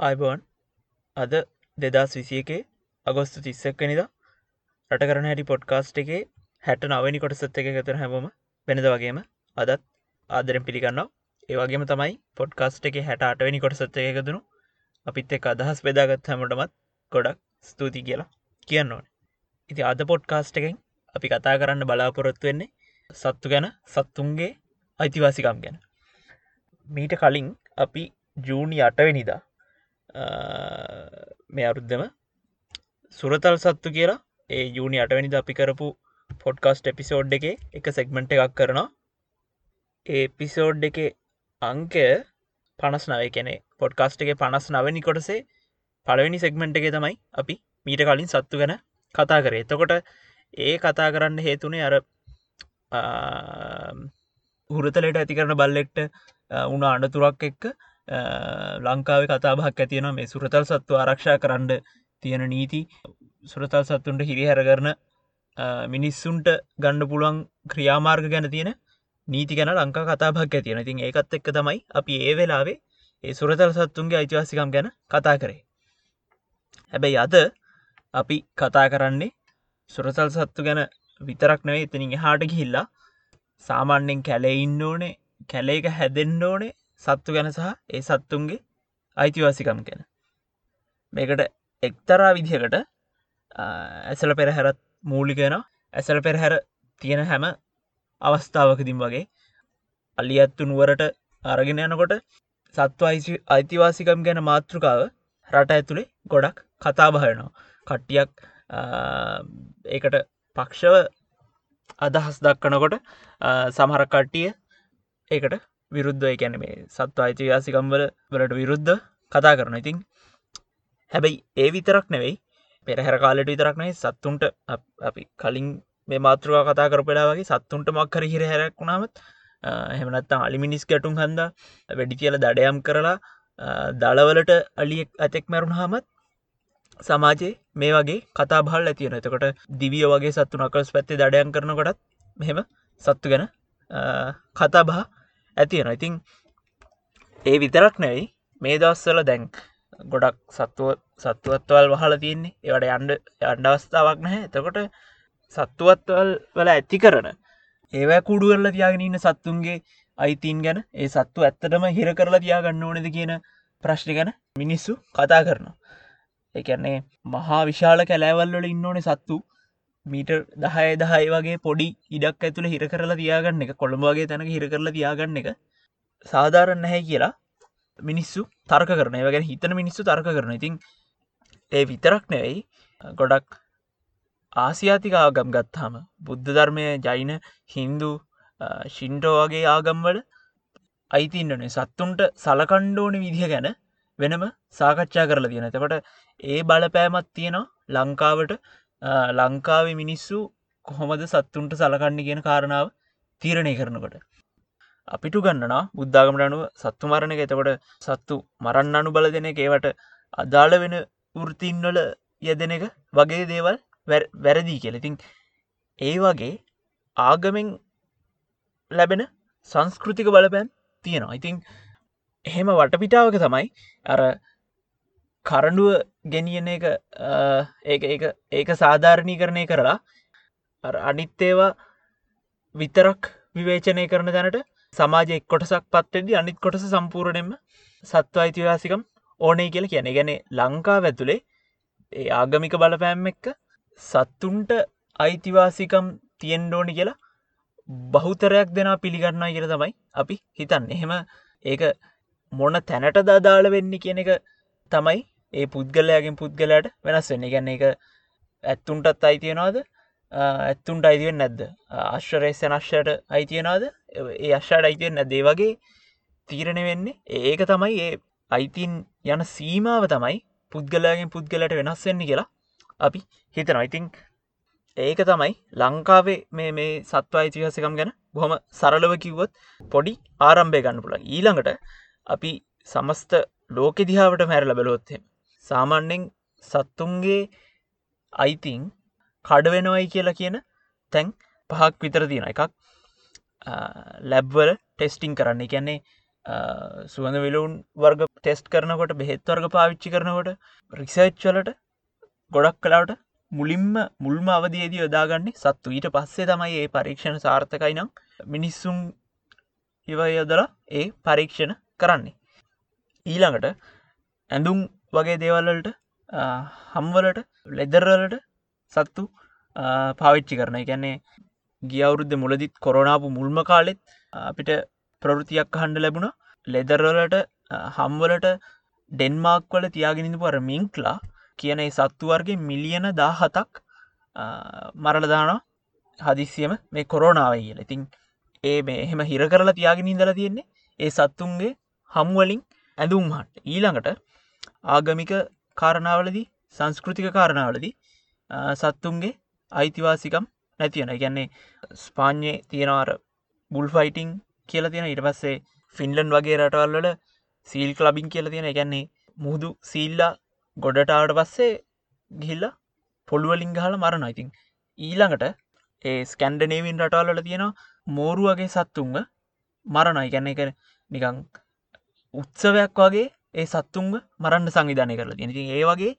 අයිබෝන් අද දෙදස් විසියකේ අගොස්තු තිස්සක්කනිද රට කරන හැටි පොඩ්කාස්ට් එකේ හැට නවනි කොටසත් එක ගතර හැමෝම වෙනද වගේම අදත් ආදරෙන් පිළිගන්නවා. ඒවගේම තමයි පොඩ්කාස්ට් එක හැට අටවැනි කොටසත් එක එකතුුණු අපිත් එක් අදහස් බෙදාගත් හැමටමත් ගොඩක් ස්තුති කියලා කියන්න ඕන. ඉති අද පොඩ්කාස්ට් එකෙන් අපි කතා කරන්න බලාපොරොත්තු වෙන්නේ සත්තු ගැන සත්තුන්ගේ අයිතිවාසිකම් ගැන. මීට කලින් අපි ජූනි අටවෙනිදා මේ අරුද්ධම සුරතල් සත්තු කියලා. ඒ ජූනි අටවැනිද අපි කරපු පොඩ්කාස්ට එපිසෝඩ් එක එක සෙක්මෙන්ට් එකක් කරනවා. ඒ එපිසෝඩ් එක අංකය පනස් නව කෙනෙ පොඩ්කාස්ට් එක පනස් නවැනි කොටසේ පළවෙනි සෙක්මෙන්ට් එක තමයි අපි මීට කලින් සත්තු ගැන කතා කරේ. එතකොට ඒ කතා කරන්න හේතුනේ අර හුරතලට ඇති කරන බල්ලෙක්ට උන අනතුරක් එක්ක ලංකාව කතාබක් ඇතියන මේ සුරතල් සත්තු ආරක්ෂා කරන්න තියෙන නීති. සුරතල් සත්තුන්ට හිරිහැර කරන මිනිස්සුන්ට ගණ්ඩ පුළුවන් ක්‍රියාමාර්ග ගැන තියෙන නීති ගැන ලංකා කතාබක් ඇතියෙන තින් ඒකත් එක්ක තමයි අපි ඒ වෙලාවේ ඒ සුරතල් සත්තුන්ගේ අයිතිවාසිකම් ගැන කතා කරේ. හැබැයි අද අපි කතා කරන්නේ සුරසල් සත්තු ගැන විතරක් නවේ එතනින් හාට ගිහිල්ලා සාමාන්‍යෙන් කැලේ ඉන්න ඕනේ කැලේක හැදෙන්න්න ඕනේ සත්තු ගැන සහ ඒ සත්තුන්ගේ අයිතිවාසිකම් ගැන. මේකට එක්තරා විදිහකට ඇසල පෙරහැරත් මූලිකෙන ඇසල පෙරහැර තියෙන හැම අවස්ථාවකදිම් වගේ අල්ලියත්තු නුවරට අරගෙන යනකොට සත්ව අයිතිවාසිකම් ගැන මාතෘකාව රට ඇතුළේ ගොඩක් කතා බහයනවා කට්ටියක් ඒකට පක්ෂව අදහස් දක්කනකොට සමහර කට්ටිය ඒකට විරුද්ධ එකැන මේ සත්ව අයිතිවාසිකම්වල වලට විරුද්ධ කතා කරන ඉතින් හැබැයි ඒ විතරක් නෙවෙයි පෙරහැර කාලට විතරක්නේ සත්තුන්ට අපි කලින් මේ මාතෘවා කතා කරපලා වගේ සත්තුන්ට මක්කර හිර හැරක් වුණාමත් හෙමනත්තා අලිමිනිස් ගැටුම් හන්ද වැඩි කියල දඩයම් කරලා දளවලට අලියෙක් ඇතෙක් මැරුණ හමත් සමාජයේ මේ වගේ කතා බහල් ඇතියෙන එතකොට දිවිය වගේ සත්තු නකල්ස් පැත්තේ දඩයන් කරනකොටත් මෙහෙම සත්තු ගැන කතා බහ ඇතියෙන ඉතින් ඒ විතරක් නැවයි මේ දවස්සල දැන් ගොඩක් සත්තුව සත්තුවත්වල් වහල තියන්නේ. ඒවට අන්ඩ අන්ඩවස්ථාවක් නැහැ. එතකොට සත්තුවත්වල් වල ඇති කරන ඒවැ කුඩුවරල තියාගෙන ඉන්න සත්තුන්ගේ අයිතින් ගැන ඒ සත්තු ඇත්තටම හිර කරලා තියාගන්න ඕනෙද කියන ප්‍රශ්න ගැන මිනිස්සු කතා කරනවා. එකන්නේ මහා විශාල කැලෑවල්වල ඉන්න ඕනේ සත්තු. මීට දහය දහයි වගේ පොඩි ඉඩක් ඇතුළ හිර කරලා තියාගන්න එක කොළඹගේ තැනක හිර කරලා තියාගන්න එක සාධාරණ නැහැ කියලා මිනිස්සු තර්ක කරන වගෙන හිතන මිනිස්සු තර්ක කරන ඉතින් ඒ විතරක් නෙවෙයි ගොඩක් ආසියාතික ආගම් ගත්තාම බුද්ධ ධර්මය ජයින හින්දු ශින්ටෝ වගේ ආගම්වල අයිතින්නනේ සත්තුන්ට සලකණ්ඩෝන විදිහ ගැන වෙනම සාකච්ඡා කරලා තියෙන තකොට ඒ බලපෑමත් තියෙනවා ලංකාවට ලංකාව මිනිස්සු කොහොමද සත්තුන්ට සලකන්නේ කියන කාරණාව තීරණය කරනකොට. අපිටු ගන්නවා බුද්ධාගමට අනුව සත්තු මරණ එක. එතකොට සත්තු මරන්න අනු බල දෙන ඒවට අදාළ වෙන වෘතින්වල යෙදෙන එක වගේ දේවල් වැරදිී කෙලෙතින් ඒ වගේ ආගමෙන් ලැබෙන සංස්කෘතික බලපැන් තියෙනවා. ඉතිං එහෙම වටපිටාවක තමයි අර කරඩුව ගෙනියන එක ඒ ඒක සාධාරණී කරණය කරලා අනිත්තේවා විතරක් විවේචනය කරන දැනට සමාජය එක් කොටසක් පත්වෙදදි අනිත් කොටස සම්පූර්ණයෙන්ම සත්ව අයිතිවාසිකම් ඕනේ කියල කියන ගැන ලංකා ඇතුළේ ඒ ආගමික බලපෑම් එක්ක සත්තුන්ට අයිතිවාසිකම් තියෙන්ඩෝනි කියලා බහුතරයක් දෙනා පිළිගන්නා කියල තමයි අපි හිතන්න. එහෙම ඒක මොන තැනට දාදාල වෙන්න කියන එක තමයි ඒ පුද්ගලයාගෙන් පුද්ගලයට වෙනස් වෙන්න. ගැන්න එක ඇත්තුන්ටත් අයිතියනවාද ඇත්තුන්ට අයිතියෙන් නැද්ද? අශ්වරේෂ නශ්යට අයිතියනවාද ඒ අශ්ෂාට අයිතියෙන් නැදේ වගේ තීරණ වෙන්නේ. ඒක තමයි ඒ අයිතින් යන සීමාව තමයි පුද්ගලයාගෙන් පුද්ගලට වෙනස් වෙන්න කියලා අපි හිතන ඉතිං ඒක තමයි ලංකාවේ මේ මේ සත්ව අයිතිහසකම් ගැන බොහොම සරලව කිව්වොත් පොඩි ආරම්භය ගන්න පුළ ඊළඟට අපි සමස්ත ලෝකෙ දිහාාවට මැරල බැලොත්හෙම සාමාන්‍යෙන් සත්තුන්ගේ අයිතින් කඩවෙනවයි කියලා කියන තැන් පහක් විතර තියෙන එකක් ලැබ්වල ටෙස්ටිං කරන්න. කියන්නේ සුවඳ විලුන් වර්ග ටෙස්ට් කරනකොට බෙහෙත් වර්ග පාවිච්චි කරනකොට රිසර්ච්චලට ගොඩක් කලාවට මුලින්ම මුල්ම අවදේදී යොදාගන්නේ සත්තු. ඊට පස්සේ තමයි ඒ පරීක්ෂණ සාර්ථකයි නම් මිනිස්සුන් ඉව යොදලා ඒ පරීක්ෂණ කරන්නේ. ඊළඟට ඇඳුම් වගේ දේවල්වලට හම්වලට ලෙදරලට සත්තු පාවිච්චි කරන ගැන්නේ ගියවුරුද්ධ මුලදිත් කොරනාපු මුල්ම කාලෙත් අපිට ප්‍රවෘතියක් හන්ඩ ලැබුණ. ලෙදරලට හම්වලට ඩෙන්මාක් වල තියාගෙනනිදු පර මිංක්ලා කියන සත්තුවර්ගේ මිලියන දාහතක් මරලදාන හදිසියම මේ කොරෝනාව කියල. ඉතින් ඒ මේ එහෙම හිර කරලා තියාගෙන ඉදල තියෙන්නේ ඒ සත්තුන්ගේ හම්වලින් ඇඳුම්හට ඊළඟට ආගමික කාරණාවලදී සංස්කෘතික කාරණාවලදී සත්තුන්ගේ අයිතිවාසිකම් නැතිවන ගැන්නේ ස්පාන්්‍යයේ තියෙනවාර බුල් ෆයිටිං කියල තියෙන ඉට පස්සේ ෆින්ලන් වගේ රටවල්වල සීල් කලබින් කියල තියෙන ගැන්නේ මුහුදු සීල්ලා ගොඩටාවට පස්සේ ගිල්ල පොළුවලින් හල මරණ ඉතින් ඊළඟට ඒ ස්කැන්ඩනේවින් රටවල්ල තියෙන මෝරුවගේ සත්තුන්ව මරණයි ගැන්නේ කර නිකං උත්සවයක් වගේ ඒ සත්තුන්ව මරන්න සංවිධානය කරලා තියෙන ඉතින් ඒ වගේ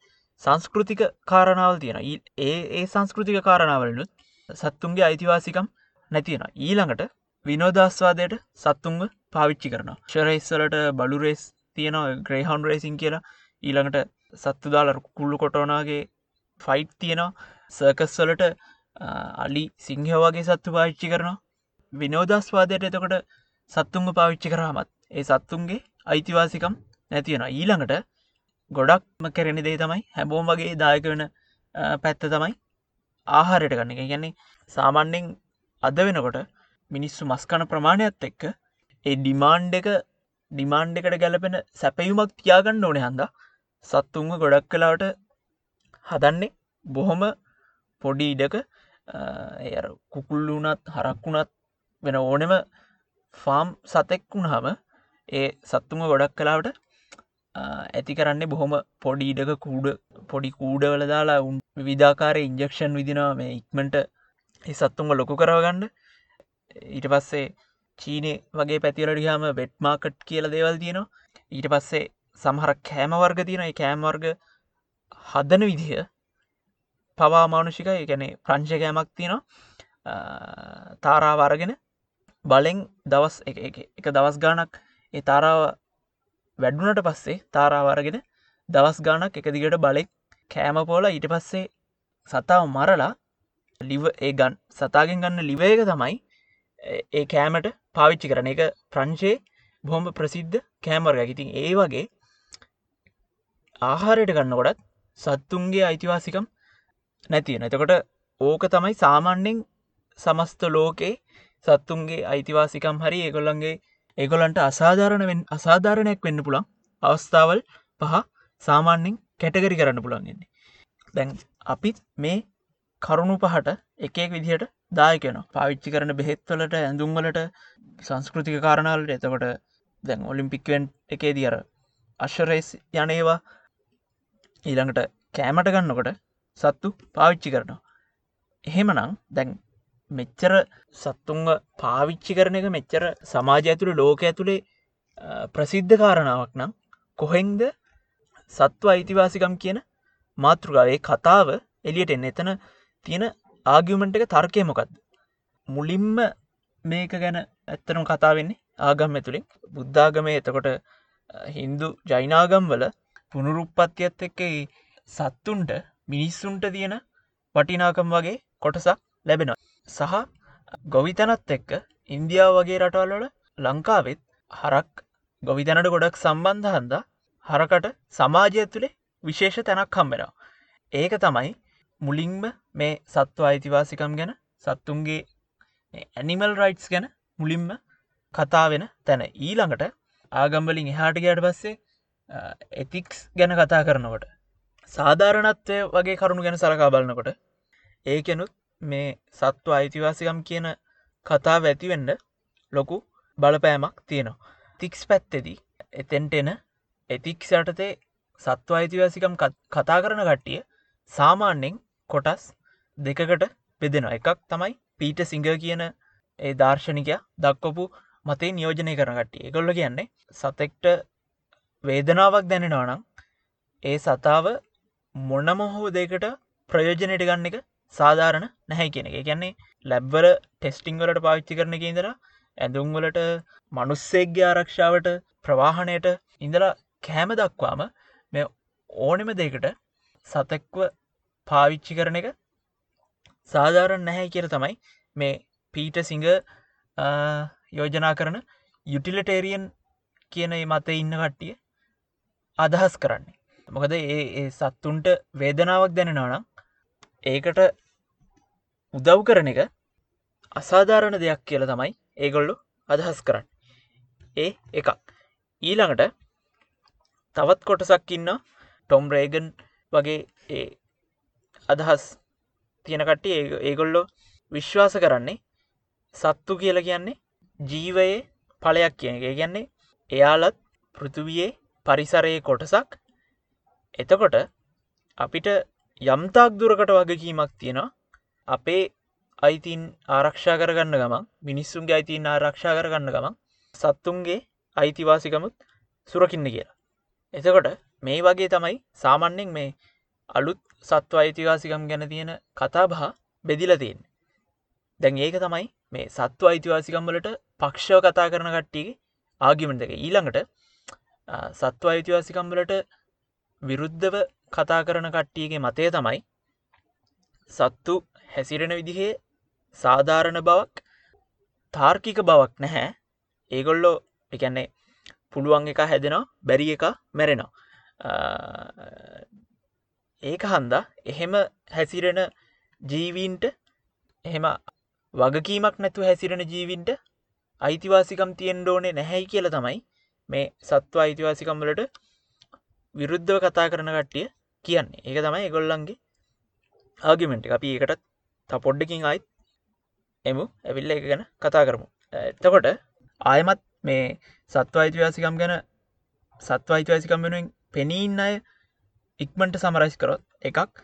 සංස්කෘතික කාරණාවල් තියෙන ඒ ඒ සංස්කෘතික කාරණාවලනුත් සත්තුන්ගේ අයිතිවාසිකම් නැතියෙන ඊළඟට විනෝදස්වාදයට සත්තුන්ව පාවිච්චි කරන ශරයිස්වලට බලුරේස් තියෙන ග්‍රේහන් රේසින් කියලා. ඊළඟට සත්තු දාල කුල්ලු කොටෝනාගේ ෆයිට් තියෙනවා. සර්කස්වලට අලි සිංහ වගේ සත්තු පාවිච්චි කරනවා. විනෝදස්වාදයට එතකොට සත්තුන්ග පාවිච්චි කරාමත් ඒ සත්තුන්ගේ අයිතිවාසිකම් නැතියෙන ඊළඟට ගොඩක්ම කෙරෙන දේ තමයි හැබෝම් වගේ දායක වෙන පැත්ත තමයි ආහාරයට ගන්න එක. ගැන්නේ සාමාන්‍යෙන් අද වෙනකොට මිනිස්සු මස්කන ප්‍රමාණයක්ත් එක්ක ඒ ඩිමාන්්ඩ එක ඩිමාන්්ඩ එකට ගැලපෙන සැපයුමක් තියාගන්න ඕන හන්ද සත්තුන්ව ගොඩක් කලාවට හදන්නේ බොහොම පොඩි ඉඩක. කුකුල්ලුනත් හරක්වුණත් වෙන ඕනෙම ෆාම් සතෙක් වුණහම ඒ සත්තුම ගොඩක් කලාවට ඇති කරන්නේ බොහොම පොඩි ඉඩක කූඩ පොඩි කූඩවල දාලා උන් විධාකාර ඉන්ජෙක්ෂන් විදිනවා මේ ඉක්මට සත්තුන්ව ලොකු කරවගන්න. ඊට පස්සේ චීනය වගේ පැතිවලටිහාම බෙට්මාකට් කියල දේවල් තියෙනවා. ඊට පස්සේ සමහර කෑම වර්ග තියෙන කෑම් වර්ග හදන විදිහ පවා මානුෂික එකැනෙ ප්‍රංශකෑමක් තියෙනවා. තාරාවරගෙන බලෙන් දවස් එක දවස් ගානක් ඒ තාරාව වැඩුනට පස්සේ තාරාවරගෙන දවස් ගානක් එක දිගට බලෙක් කෑමපෝල ඊට පස්සේ සතාව මරලා ලිව ඒ ගන් සතාගෙන් ගන්න ලිවේක තමයි ඒ කෑමට පාවිච්චි කරන එක. ප්‍රංශයේ බොහොම ප්‍රසිද්ධ කෑමර්ග ඉතින් ඒ වගේ ආහාරයට ගන්නකොටත් සත්තුන්ගේ අයිතිවාසිකම් නැතියෙන එතකොට ඕක තමයි සාමාන්‍යෙන් සමස්ත ලෝකේ සත්තුන්ගේ අයිතිවාසිකම් හරි ඒගොල්ලන්ගේ ඒගොලන්ට අසාධාරණ අසාධාරණයක් වෙන්න පුළන් අවස්ථාවල් පහ සාමාන්‍යෙන් කැටගරි කරන්න පුළන්ගන්නේ දැන් අපිත් මේ කරුණු පහට එකෙක් විදිහට දායකන පාවිච්චි කරන බෙහෙත්වලට ඇඳුම්වලට සංස්කෘතික කාරණාලට එතකොට දැන් ඔලිම්පික්වෙන් එකේ දියර අශ්වරේස් යනේවා ඊළඟට කෑමට ගන්නකොට සත්තු පාවිච්චි කරනවා. එහෙමනං දැන් මෙච්චර සත්තුන්ව පාවිච්චි කරන එක මෙච්චර සමාජ ඇතුළ ලෝක ඇතුළේ ප්‍රසිද්ධ කාරණාවක් නම් කොහෙන්ද සත්ව අයිතිවාසිකම් කියන මාතෘකාවේ කතාව එලියට එන්න. එතන තියෙන ආගියමෙන්ට් එක තර්කය මොකක්ද මුලින්ම මේක ගැන ඇත්තනම් කතාවෙන්නේ ආගම් ඇතුළින් බුද්ධාගමය එතකොට හින්දු ජයිනාගම් වල පුනුරුප්පත්තියත් එක්ක සත්තුන්ට මිනිස්සුන්ට තියෙන වටිනාකම් වගේ කොටසක් ලැබෙනවා සහ ගොවිතැනත් එක්ක ඉන්දියාව වගේ රටවල්වල ලංකාවෙත් හරක් ගොවිතැනට ගොඩක් සම්බන්ධ හන්ද හරකට සමාජය තුළේ විශේෂ තැනක් හම්බෙනවා. ඒක තමයි මුලින්ම මේ සත්ව අයිතිවාසිකම් ගැන සත්තුන්ගේ ඇනිමල් රයිට්ස් ගැන මුලින්ම කතා වෙන තැන ඊළඟට ආගම්වලින් එහාට ගයට පස්සේ එතික්ස් ගැන කතා කරනකොට සාධාරණත්වය වගේ කරුණු ගැන සලකා බලන්නකොට ඒකෙනුත් මේ සත්ව අයිතිවාසිකම් කියන කතා ඇතිවෙන්න ලොකු බලපෑමක් තියෙනවා. තික්ස් පැත්තෙදී එතෙන්ට එන එතික්ස් යටතේ සත්ව අයිතිවාසිකම් කතා කරන කට්ටිය සාමාන්‍යෙන් කොටස් දෙකකට බෙදෙන එකක් තමයි පීට සිංහ කියන ඒ දර්ශනිකය දක්කොපු මතේ නියෝජනය කරන කට්ටිය ඒගොල්ල කියන්නේ සතෙක්ට වේදනාවක් දැනෙනවනම් ඒ සතාව මොනම හෝ දෙකට ප්‍රයෝජනයට ගන්න එක සාධාරණ නැහැ කියන එක. කියන්නේ ලැබ්වල ටෙස්ටිං වලට පාවිච්චි කරන එක ඉඳලා ඇඳුම්වලට මනුස්සෙක්ගේ ආරක්ෂාවට ප්‍රවාහණයට ඉඳලා කෑම දක්වාම මේ ඕනෙම දෙකට සතෙක්ව පාවිච්චි කරන එක සාධාරණ නැහැ කියර තමයි මේ පීට සිංහ යෝජනා කරන යුටිලටේරියන් කියන මත ඉන්න කට්ටිය අදහස් කරන්නේ. මොකද ඒ සත්තුන්ට වේදනාවක් දැනෙනවනම් ඒකට උදව් කරන එක අසාධාරණ දෙයක් කියල තමයි ඒගොල්ලු අදහස් කරන්න. ඒ එකක්. ඊළඟට තවත් කොටසක් ඉන්න ටොම් රේගන් වගේ ඒ අදහස් තියෙනකට ඒගොල්ලෝ විශ්වාස කරන්නේ සත්තු කියල කියන්නේ ජීවයේ පලයක් කියන එක. කියන්නේ එයාලත් පෘතුවයේ පරිසරයේ කොටසක්. එතකොට අපිට යම්තාක් දුරකට වගකීමක් තියෙනවා. අපේ අයිතින් ආරක්ෂා කරගන්න ගමන් මිනිස්සුන්ගේ අයිතින් ආරක්ෂා කරගන්න ගමන් සත්තුන්ගේ අයිතිවාසිකමුත් සුරකින්න කියලා. එතකොට මේ වගේ තමයි සාමන්‍යෙන් මේ අලුත් සත්ව අයිතිවාසිකම් ගැන තියෙන කතා බහ බෙදිලතියෙන්. දැන් ඒක තමයි මේ සත්ව අයිතිවාසිකම්වලට පක්ෂව කතා කරන කට්ටියගේ ආගිමෙන්ට එක ඊළඟට සත්ව අයිතිවාසිකම්වලට විරුද්ධව කතා කරන කට්ටියගේ මතය තමයි සත්තු හැසිරෙන විදිහේ සාධාරණ බවක් තාර්කික බවක් නැහැ. ඒගොල්ලෝ එකන්නේ පුළුවන් එක හැදෙනවා බැරි එක මැරෙනවා. ඒක හන්දා එහෙම හැසිරෙන ජීවීන්ට එහෙම වගකීමක් නැතු හැසිරෙන ජීවින්ට අයිතිවාසිකම් තියෙන් ඩෝනේ නැහැයි කියල තමයි මේ සත්ව අයිතිවාසිකම්වලට විරුද්ධව කතා කරන කට්ටිය කියන්නේ. ඒක තමයි එගොල්ලන්ගේ ආගිමෙන්ට් අපි ඒකටත් ත පොඩ්ඩකින් අයිත් එමු. ඇවිල්ල එක ගැන කතා කරමු. එතකොට ආයමත් මේ සත්ව අයිතිවාසිකම් ගැන සත්ව අයිතිවාසිකම් වෙනුවෙන් පෙනීන්න අය ඉක්මට සමරයිස් කරොත් එකක්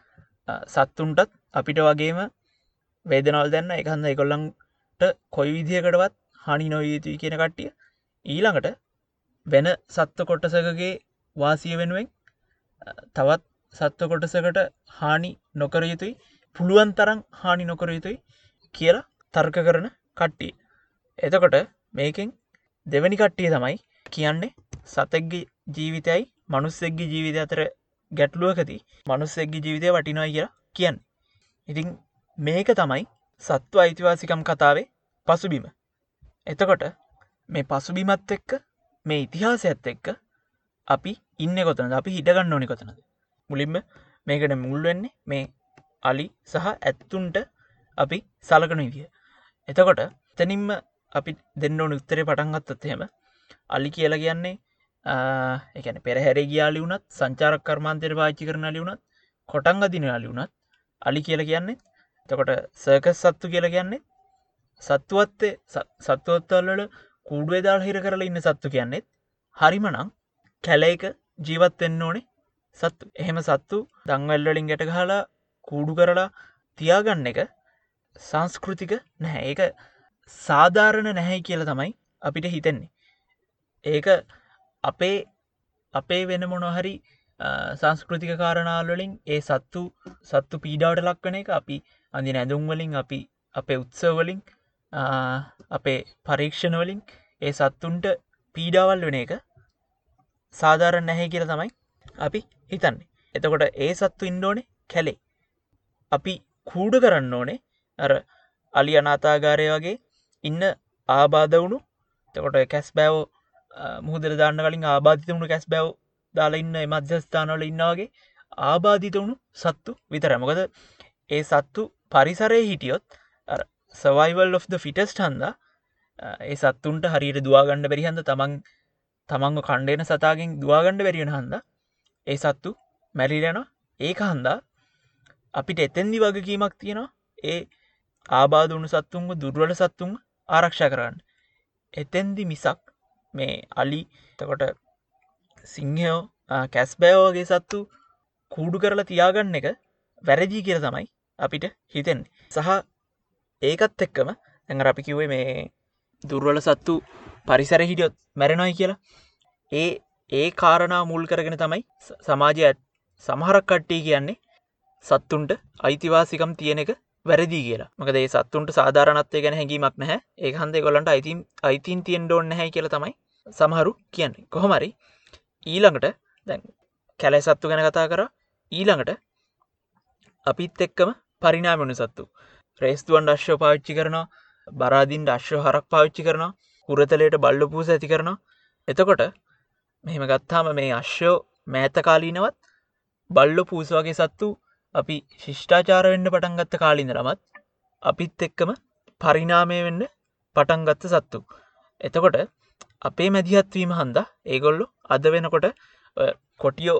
සත්තුන්ටත් අපිට වගේම වේදනවල් දැන්න එකහන්න එකොල්ලන්ට කොයි විදිහකටවත් හනි නොයුතුයි කියන කට්ටිය ඊළඟට වෙන සත්ව කොටසකගේ වාසිය වෙනුවෙන් තවත් සත්ව කොටසකට හානි නොකර යුතුයි. පුළුවන් තරම් හානි නොකර යුතුයි කියලා තර්ක කරන කට්ටිය. එතකොට මේකෙන් දෙවැනි කට්ටිය තමයි කියන්නේ සතෙක්ගේ ජීවිතයයි මනුස්සෙක්ගේ ජීවිත අතර ගැටලුවකති මනුස්සෙක්ගේ ජීවිතය වටිනවා කියලා කියන්න. ඉතින් මේක තමයි සත්ව අයිතිවාසිකම් කතාවේ පසුබිම. එතකොට මේ පසුබිමත් එක්ක මේ ඉතිහාසඇත් එක්ක අපි ඉන්න කොතන අපි හිටගන්න ඕනි කොතනද මුලින්ම මේකට මුල්වෙන්නේ මේ අලි සහ ඇත්තුන්ට අපි සලකන විදිිය. එතකොට තැනින්ම අපි දෙන්න ඕන උත්තරේ පටන්ගත්තත් හෙම අලි කියලා කියන්නේ එකන පෙරහැර ගියාලි වුනත් සංචාරක් කර්මාන්තර පාච්චි කරන ලියුණත් කොටංග දින අලිවුණත් අලි කියල කියන්නේ තකොට සර්කස් සත්තු කියල කියන්නේ සත්තුවත්තේ සත්තුවත්තල්ලට කූඩුවේ දාල් හිර කරලා ඉන්න සත්තු කියන්නෙත් හරිමනං කැලේක ජීවත්වෙන්න ඕනේ සත්තු. එහෙම සත්තු දංවල්වලින් ගැට ගහලා කූඩු කරලා තියාගන්න එක සංස්කෘතික නැහැ. ඒක සාධාරණ නැහැ කියල තමයි අපිට හිතෙන්නේ. ඒක අපේ අපේ වෙන මොනොහරි සංස්කෘතික කාරණාවලින් ඒ සත්තු සත්තු පීඩාවට ලක්වන එක අපි අඳි නැදුම්වලින් අපි අපේ උත්සවලින් අපේ පරීක්ෂණවලින් ඒ සත්තුන්ට පීඩාවල් වෙන එක සාධාරණ නැහැ කියල තමයි අපි හිතන්නේ. එතකොට ඒ සත්තු ඉන්ඩෝනේ කැලේ. අපි කූඩ කරන්න ඕනේ. අර අලි අනාතාගාරය වගේ ඉන්න ආබාධ වුණු තකොට කැස් බෑවෝ මුහදර දාන්න කලින් ආබාධිත වුණු කැස් බැව් දාලා ඉන්න මධ්‍යස්ථානවල ඉන්නවාගේ ආබාධිත වුණු සත්තු විතර මොකද ඒ සත්තු පරිසරය හිටියොත් සවයිවල් of the ෆිටස්ට හන්ද ඒ සත්තුන්ට හරියට දවාගණ්ඩ බැරිහන්ද තමන් තමන්ග කණ්ඩේන සතාගෙන් දවාගණ්ඩ වැරියෙන හන්ද ඒ සත්තු මැරිලෙන ඒක හන්දා අපිට එතැන්දි වගකීමක් තියෙනවා. ඒ ආබාධුණු සත්තුන්ග දුර්වල සත්තුන් ආරක්ෂා කරන්න. එතැන්දි මිසක් මේ අලි තකොට සිංහයෝ කැස් බෑවෝගේ සත්තු කූඩු කරලා තියාගන්න එක වැරදිී කියර තමයි අපිට හිතෙන් සහ ඒකත් එක්කම ඇඟ අපි කිවේ මේ දුර්වල සත්තු පරිසර හිටියොත් මැරෙනොයි කියලා. ඒ ඒ කාරණා මුල් කරගෙන තමයි සමාජය සමහරක් කට්ටි කියන්නේ සත්තුන්ට අයිතිවාසිකම් තියෙන එක වැරදි කියලා. මකද ඒ සත්තුන්ට සාධාරනත්වය ගැන හැඟීමක් නැහැ. ඒ හන්දේ ගොලන්ට අයිතින් අයිතින් තියෙන් ඩෝන්න හැ කියල තමයි සමහරු කියන්නේ. කොහොමරි ඊළඟට දැන් කැලෑ සත්තු ගැන කතා කර. ඊළඟට අපිත් එක්කම පරිනාමනු සත්තු. රේස්තුවන් ශ්‍ය පාච්චි කරනවා. බරාදින්ට අශ්ව හරක් පාවිච්චි කරනවා. හුරතලයට බල්ල පූස ඇති කරනවා. එතකොට මෙහෙම ගත්තාම මේ අශ්‍යෝ මෑතකාලීනවත් බල්ලො පූසවාගේ සත්තු අපි ශිෂ්ඨාචාර වෙන්න පටන්ගත්ත කාලින්දරමත් අපිත් එක්කම පරිනාමය වෙන්න පටන්ගත්ත සත්තු. එතකොට අපේ මැදිහත්වීම හන්ද ඒගොල්ලු අද වෙනකොට කොටියෝ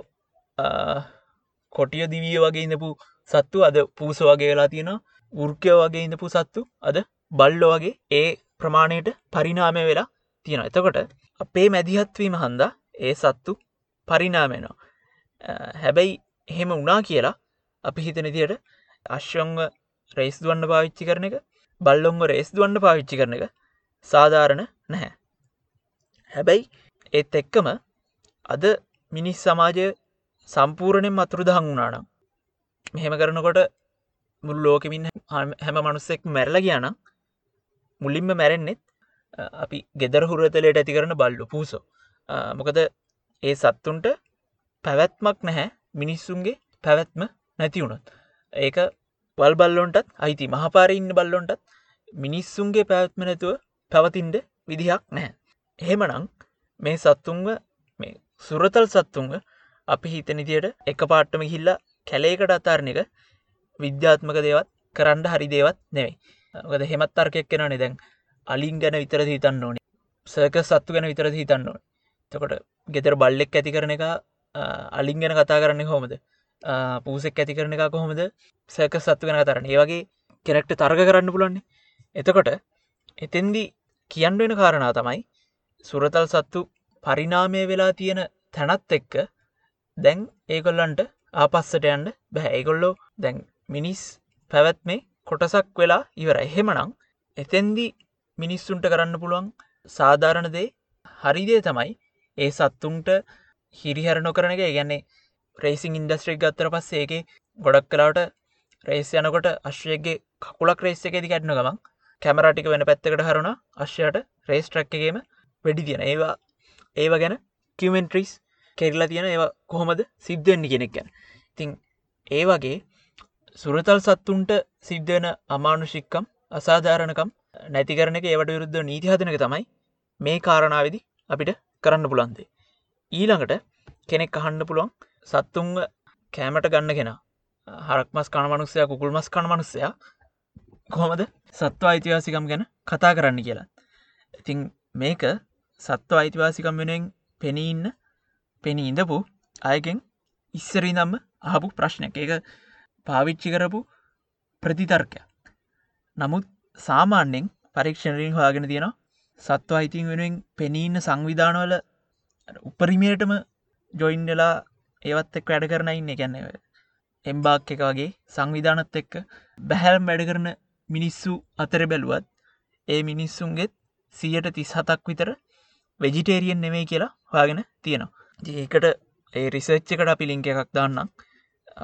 කොටිය දිවිය වගේ ඉඳපු සත්තු අද පූස වගේ වෙලා තියෙන වෘර්කය වගේ ඉඳපු සත්තු අද බල්ලෝ වගේ ඒ ප්‍රමාණයට පරිනාමය වෙලා තියෙන එතකොට අපේ මැදිහත්වීම හන්දා ඒ සත්තු පරිනාමෙනවා හැබැයි එහෙම වනා කියලා අපි හිතන තියට අශ්‍යංව රේස් දුවන්න පාවිච්චි කරන එක බල්ලොංග රේස් දුවන්න පාවිච්චි කරන එක සාධාරණ නැහැ. හැබැයි ඒත් එක්කම අද මිනිස් සමාජය සම්පූර්ණයෙන් මතුරු දහං වුණානම් මෙහෙම කරනකොට මුල් ලෝකමින් හැම මනුස්සෙක් මැරල කියනම් මුලින්ම මැරෙන්නෙත් අපි ගෙදර හුරතලයට ඇති කරන බල්ලු පූසෝ. මොකද ඒ සත්තුන්ට පැවැත්මක් නැහැ මිනිස්සුන්ගේ පැවැත්ම නැති වුණොත්. ඒක වල් බල්ලොන්ටත් අයිති මහපාර ඉන්න බල්ලොන්ටත් මිනිස්සුන්ගේ පැවැත්ම නැතුව පැවතින්ට විදිහක් නැහැ. එහෙමනං මේ සත්තුන්ව මේ සුරතල් සත්තුන්ව අපි හිතනිතියට එක පාට්ටම හිල්ලා කැලේකට අතාරණ එක විද්‍යාත්මක දේවත් කරන්න හරි දේවත් නෙවෙයි. ගද හෙමත් තර්කයක් කෙනනේ දැන්. අලින් ගැන විතර හිතන්න ඕනේ? සර්ක සත්තු ගැන විතර හිතන්න ඕන? තකොට ගෙතර බල්ලෙක් ඇති කරන එක අලින් ගැන කතා කරන්න හොමද පූසෙක් ඇති කරන එක කොහොමද? සෑක සත්තු ගැන තරන්න ඒ වගේ කෙනෙක්ට තර්ග කරන්න පුලන්නේ එතකොට එතෙන්දි කියන්න වෙන කාරණා තමයි සුරතල් සත්තු පරිනාමය වෙලා තියෙන තැනත් එක්ක දැන් ඒගොල්ලන්ට ආපස්සට යන්න බැහැ ඒගොල්ලෝ දැන් මිනිස් පැවැත්මේ කොටසක් වෙලා ඉවර එහෙමනං එතැන්දි මිනිස්සුන්ට කරන්න පුළුවන් සාධාරණ දේ හරිදේ තමයි ඒ සත්තුන්ට හිරිහර නොකරන එක. ගැන්නේ රේසින් ඉන්ඩස්ට්‍රික් ගත්තර පස්සේ ඒක ගොඩක් කලාට රේස් යනකොට අශ්වයගේ කකුලක් රේස් එකෙදි කැටන ගමන් කැමරටික වෙන පැත්තකට හරුණ අශ්‍යයට රේස් ට්‍රක්කගේම වැඩි තියෙන ඒවා ඒව ගැන කිමෙන්ට්‍රීස් කෙරලා තියෙන ඒවා කොහොමද සිද්ධවෙන්නේ කෙනෙක් ගැන. තිං ඒ වගේ සුරතල් සත්තුන්ට සිද්ධවෙන අමානුෂික්කම් අසාධාරණකම් නැතිකරන එක ඒවට විරුද්ධ නීතිහදනක තමයි මේ කාරණාවදි අපිට කරන්න පුළන්දේ. ඊළඟට කෙනෙක් අහන්න පුළුවන් සත්තුන්ව කෑමට ගන්න කෙන හරක්මස් කණමනුස්සය කුකුල් මස් කණ මනුස්සයා කොහොමද සත්ව අයිතිවාසිකම් ගැන කතා කරන්න කියලා. ඉතිං මේක සත්ව අයිතිවාසිකම් වෙනුවෙන් පෙනීඉන්න පෙනී ඉඳපු අයගෙන් ඉස්සරී නම්ම අහපු ප්‍රශ්නයක් ඒක පාවිච්චි කරපු ප්‍රතිතර්කය. නමුත් සාමාන්‍යෙන් පරීක්ෂණරින් හොයාගෙන තියෙනවා සත්ව අයිතින් වෙනුවෙන් පෙනීන්න සංවිධානවල උපරිමයටම ජොයින්ඩලා ඒවත් එක් වැඩ කරන ඉන්න. ගැන්න එම්බාක් එක වගේ සංවිධානත් එක්ක බැහැල්ම් වැඩ කරන මිනිස්සු අතර බැලුවත් ඒ මිනිස්සුන්ගෙත් සියට තිස් හතක් විතර වෙජිටේරියන් නෙමේ කියලා හොයාගෙන තියෙනවා. ඒකට ඒ රිසච්චකට අපි ලිංක එකක් දාන්නම්.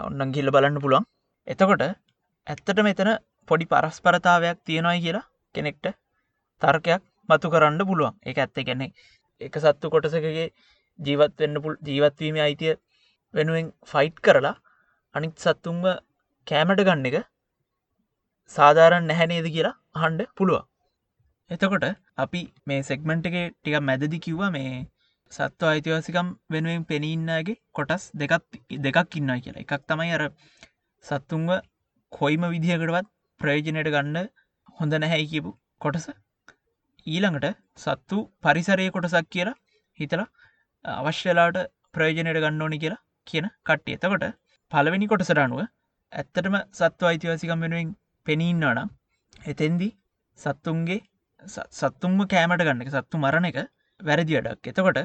ඔන්නන් ගිල්ල බලන්න පුළුවන්. එතකොට ඇත්තට මෙතන පොඩි පරස්පරතාවයක් තියෙනයි කියලා කෙනෙක්ට තර්කයක් මතු කරන්න පුළුවන්. එක ඇත්ත. ගැනෙ එක සත්තු කොටසකගේ ජීවත් වෙන්න පුල් ජීවත්වීම අයිතිය වෙනුවෙන් ෆයිට් කරලා අනිත් සත්තුන්ව කෑමට ගන්න එක සාධාරණ නැහැනේද කියලා හන්ඩ පුළුවන්. එතකොට අපි මේ සෙක්මෙන්ට් එක ටික මැදදි කිව්වා මේ සත්ව අයිතිවාසිකම් වෙනුවෙන් පෙනීන්නගේ කොටස් දෙකත් දෙකක් ඉන්නයි කියලා. එකක් තමයි අර සත්තුන්ව කොයිම විදිහකටවත් ප්‍රයෝජනයට ගන්න හොඳ නැහැයි කියපු කොටස. ඊළඟට සත්තු පරිසරය කොටසක් කියලා හිතලා අවශ්‍යලාට ප්‍රයෝජනයට ගන්න ඕනි කියලා කියන කට්ටිය. එතකොට පළවෙනි කොටසට අනුව ඇත්තටම සත්ව අයිතිවාසිකම් වෙනුවෙන් පෙනීන්නනම් එතෙන්දි සත්තුන්ගේ සත්තුන්ම කෑමට ගන්න එක සත්තු මරණ එක වැරදි අඩක් එතකොට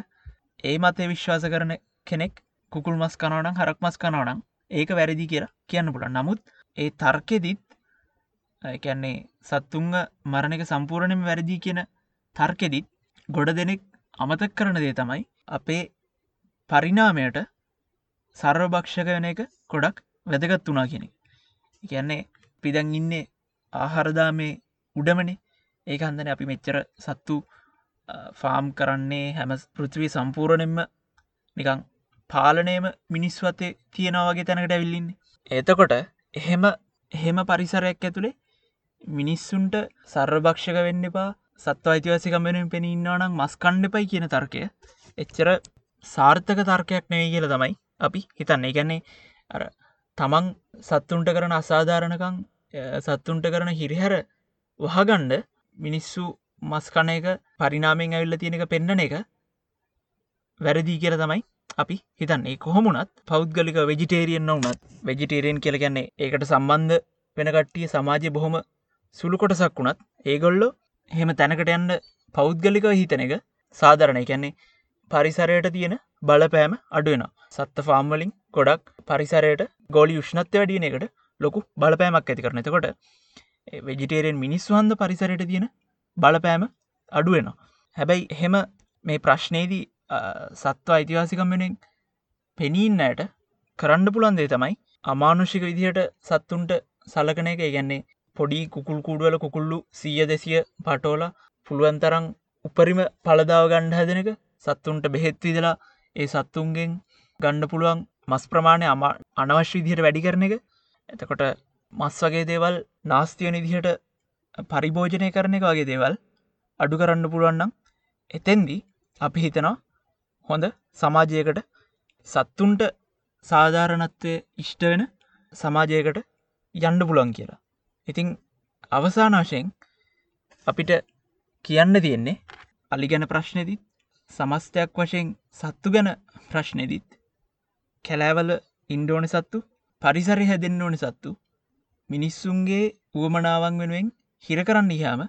ඒ මතේ විශ්වාස කරන කෙනෙක් කුකුල් මස් කනවනම් හරක් මස් කනවනම් ඒක වැරදි කියලා කියන්න පුළ නමුත් ඒ තර්කෙදිත් කැන්නේ සත්තුන්ග මරණක සම්පූර්ණයම වැරදි කියන තර්කෙදිත් ගොඩ දෙනෙක් අමතක් කරන දේ තමයි අපේ පරිනාමයට සර්වභක්ෂක වන එක කොඩක් වැදගත් වනා කෙනෙ කියන්නේ පිදන් ඉන්නේ ආහරදා මේ උඩමනේ. ඒක හන්දන අපි මෙච්චර සත්තු ෆාම් කරන්නේ හැම පෘතිවී සම්පූරණයෙන්ම නිකං පාලනයම මිනිස්වතේ තියෙනවාගේ තැනකට ඇවිල්ලින්නේ එතකොට එහෙම එහෙම පරිසරයක් ඇතුළේ මිනිස්සුන්ට සර්භක්ෂක වෙන්න එපා සත්ව අයිතිවාසිකමෙන් පෙනඉන්නවනම් මස් කණ්ඩපයි කියන තර්කය එච්චර සාර්ථක තර්කයක් නෙවේ කියල තමයි අපි හිතන්නේ. ගැන්නේ අර තමන් සත්තුන්ට කරන අසාධාරණකං සත්තුන්ට කරන හිරිහැර වහගණ්ඩ මිනිස්සු මස්කණ එක පරිනාමෙන් ඇවිල්ල තියෙනක පෙන්න්නන එක වැරදිී කියල තමයි අපි හිතන්නේ. කොහොමුණත් පෞද්ගලික වෙජිටේරියන් වනත් වෙජිටේරියන් කියලගන්නේ ඒකට සම්බන්ධ වෙන කට්ටිය සමාජය බොහොම සුළු කොටසක් වුණත් ඒගොල්ලො හෙම තැනකට යන්න පෞද්ගලිකව හිතන එක සාධරණය. කැන්නේ පරිසරයට තියෙන බලපෑම අඩුවෙන සත්ත ෆාම්වලින් ගොඩක් පරිසරයට ගෝලි යුෂ්ණත්ව වැඩියන එකට ලොකු බලපෑමක් ඇති කරන එතකොට වෙජිටේරෙන් මිනිස්වන්ද පරිසරයට තියෙන බලපෑම අඩුවෙනවා හැබැයි එහෙම මේ ප්‍රශ්නයේදී සත්ව අයිතිවාසිකම්මෙනෙන් පෙනීන්නයට කරන්න පුළන් දේ තමයි අමානුෂික විදිහට සත්තුන්ට සලකන එක. ගැන්නේ පොඩි කුකුල් කූඩුවල කුකුල්ලු සීය දෙසිය පටෝල පුළුවන්තරං උපරිම පලදාව ගණ්ඩ හැදෙනක සත්තුන්ට බෙහෙත් විදලා ඒ සත්තුන්ගෙන් ගණ්ඩ පුළුවන් මස් ප්‍රමාණය අම අනවශ්‍ය විදිහයට වැඩි කරන එක. එතකොට මස් වගේ දේවල් නාස්තියන ඉදිහට පරිභෝජනය කරන එක වගේ දේවල් අඩු කරන්න පුළුවන්නම් එතෙන්දී අපි හිතනවා හොඳ සමාජයකට සත්තුන්ට සාධාරණත්වය ඉෂ්ට වෙන සමාජයකට යන්න පුලන් කියලා. ඉතිං අවසාන වශයෙන් අපිට කියන්න තියෙන්නේ අලි ගැන ප්‍රශ්නයදිත් සමස්තයක් වශයෙන් සත්තු ගැන ප්‍රශ්නයදිත් කැලෑවල ඉන්ඩෝනි සත්තු පරිසරි හැදෙන්න්න ඕනි සත්තු. මිනිස්සුන්ගේ වුවමනාවන් වෙනුවෙන් හිර කරන්න හාම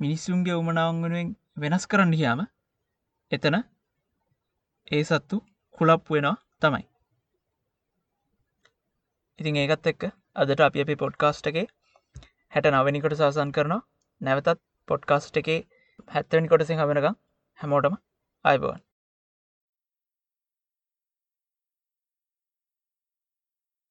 මිනිස්සුන්ගේ උමනාවන් වෙනුවෙන් වෙනස් කරන්න හාම එතන ඒ සත්තු කුලප් වෙනවා තමයි. ඉතින් ඒකත් එක්ක අදට අපි අපි පොඩ්කාස්ට් එකේ හැට නවනිකොට සාසන් කරනවා. නැවතත් පොඩ්කාස්ට් එකේ හැත්තවනි කොටසින් හමෙනකම් හැමෝටම අයිබවන්